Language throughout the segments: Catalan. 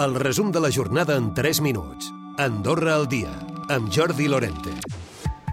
El resum de la jornada en 3 minuts. Andorra al dia, amb Jordi Lorente.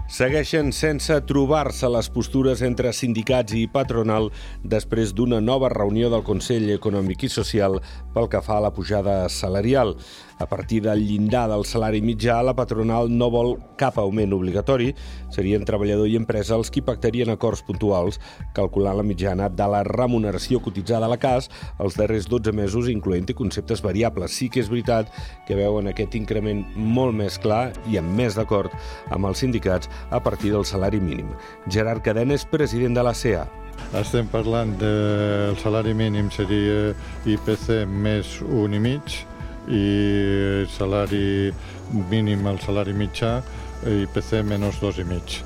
Segueixen sense trobar-se les postures entre sindicats i patronal després d'una nova reunió del Consell Econòmic i Social pel que fa a la pujada salarial. A partir del llindar del salari mitjà, la patronal no vol cap augment obligatori. Serien treballador i empresa els qui pactarien acords puntuals, calculant la mitjana de la remuneració cotitzada a la CAS els darrers 12 mesos, incloent-hi conceptes variables. Sí que és veritat que veuen aquest increment molt més clar i amb més d'acord amb els sindicats a partir del salari mínim. Gerard Cadena és president de la CEA. Estem parlant del salari mínim seria IPC més un i mig, i salari mínim, el salari mitjà, IPC menys dos i mig.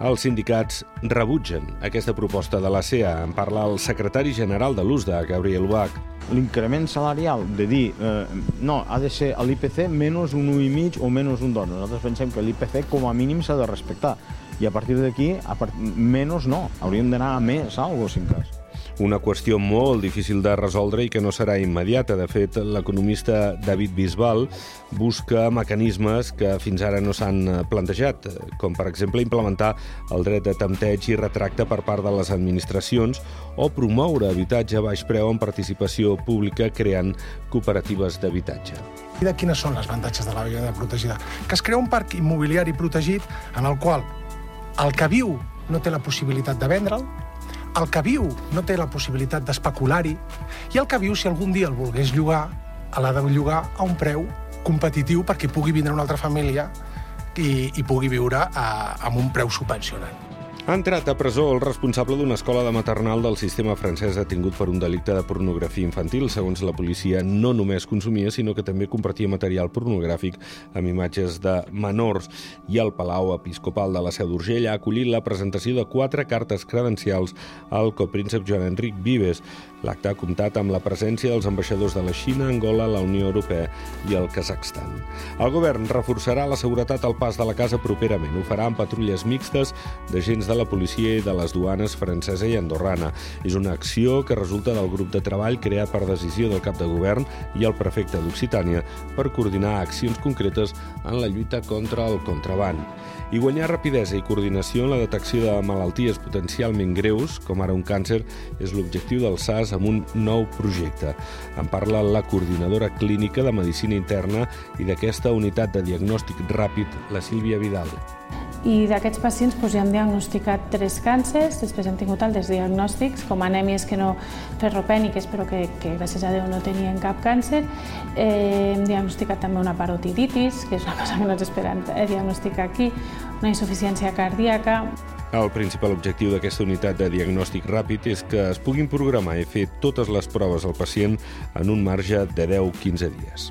Els sindicats rebutgen aquesta proposta de la CEA. En parla el secretari general de l'USDA, Gabriel Bach. L'increment salarial de dir eh, no, ha de ser l'IPC menys un 1,5 o menys un 2. Nosaltres pensem que l'IPC com a mínim s'ha de respectar. I a partir d'aquí, part... menys no. Hauríem d'anar a més, algo, si en cas una qüestió molt difícil de resoldre i que no serà immediata. De fet, l'economista David Bisbal busca mecanismes que fins ara no s'han plantejat, com per exemple implementar el dret de tempteig i retracte per part de les administracions o promoure habitatge a baix preu en participació pública creant cooperatives d'habitatge. I de quines són les avantatges de la vivenda protegida? Que es crea un parc immobiliari protegit en el qual el que viu no té la possibilitat de vendre'l, el que viu no té la possibilitat d'especular-hi i el que viu, si algun dia el volgués llogar, l'ha de llogar a un preu competitiu perquè pugui vindre una altra família i, i pugui viure a, amb un preu subvencionat. Ha entrat a presó el responsable d'una escola de maternal del sistema francès detingut per un delicte de pornografia infantil. Segons la policia, no només consumia, sinó que també compartia material pornogràfic amb imatges de menors. I el Palau Episcopal de la Seu d'Urgell ha acollit la presentació de quatre cartes credencials al copríncep Joan Enric Vives. L'acte ha comptat amb la presència dels ambaixadors de la Xina, Angola, la Unió Europea i el Kazakhstan. El govern reforçarà la seguretat al pas de la casa properament. Ho farà amb patrulles mixtes d'agents de la policia i de les duanes francesa i andorrana. És una acció que resulta del grup de treball creat per decisió del cap de govern i el prefecte d'Occitània per coordinar accions concretes en la lluita contra el contraband i guanyar rapidesa i coordinació en la detecció de malalties potencialment greus, com ara un càncer, és l'objectiu del SAS amb un nou projecte. En parla la coordinadora clínica de Medicina Interna i d'aquesta unitat de diagnòstic ràpid, la Sílvia Vidal i d'aquests pacients doncs, ja han diagnosticat tres càncers, després hem tingut altres diagnòstics, com anèmies que no ferropèniques, però que, que gràcies a Déu no tenien cap càncer. Eh, hem diagnosticat també una parotiditis, que és una cosa que no ens esperem eh, diagnosticar aquí, una insuficiència cardíaca. El principal objectiu d'aquesta unitat de diagnòstic ràpid és que es puguin programar i fer totes les proves al pacient en un marge de 10-15 dies.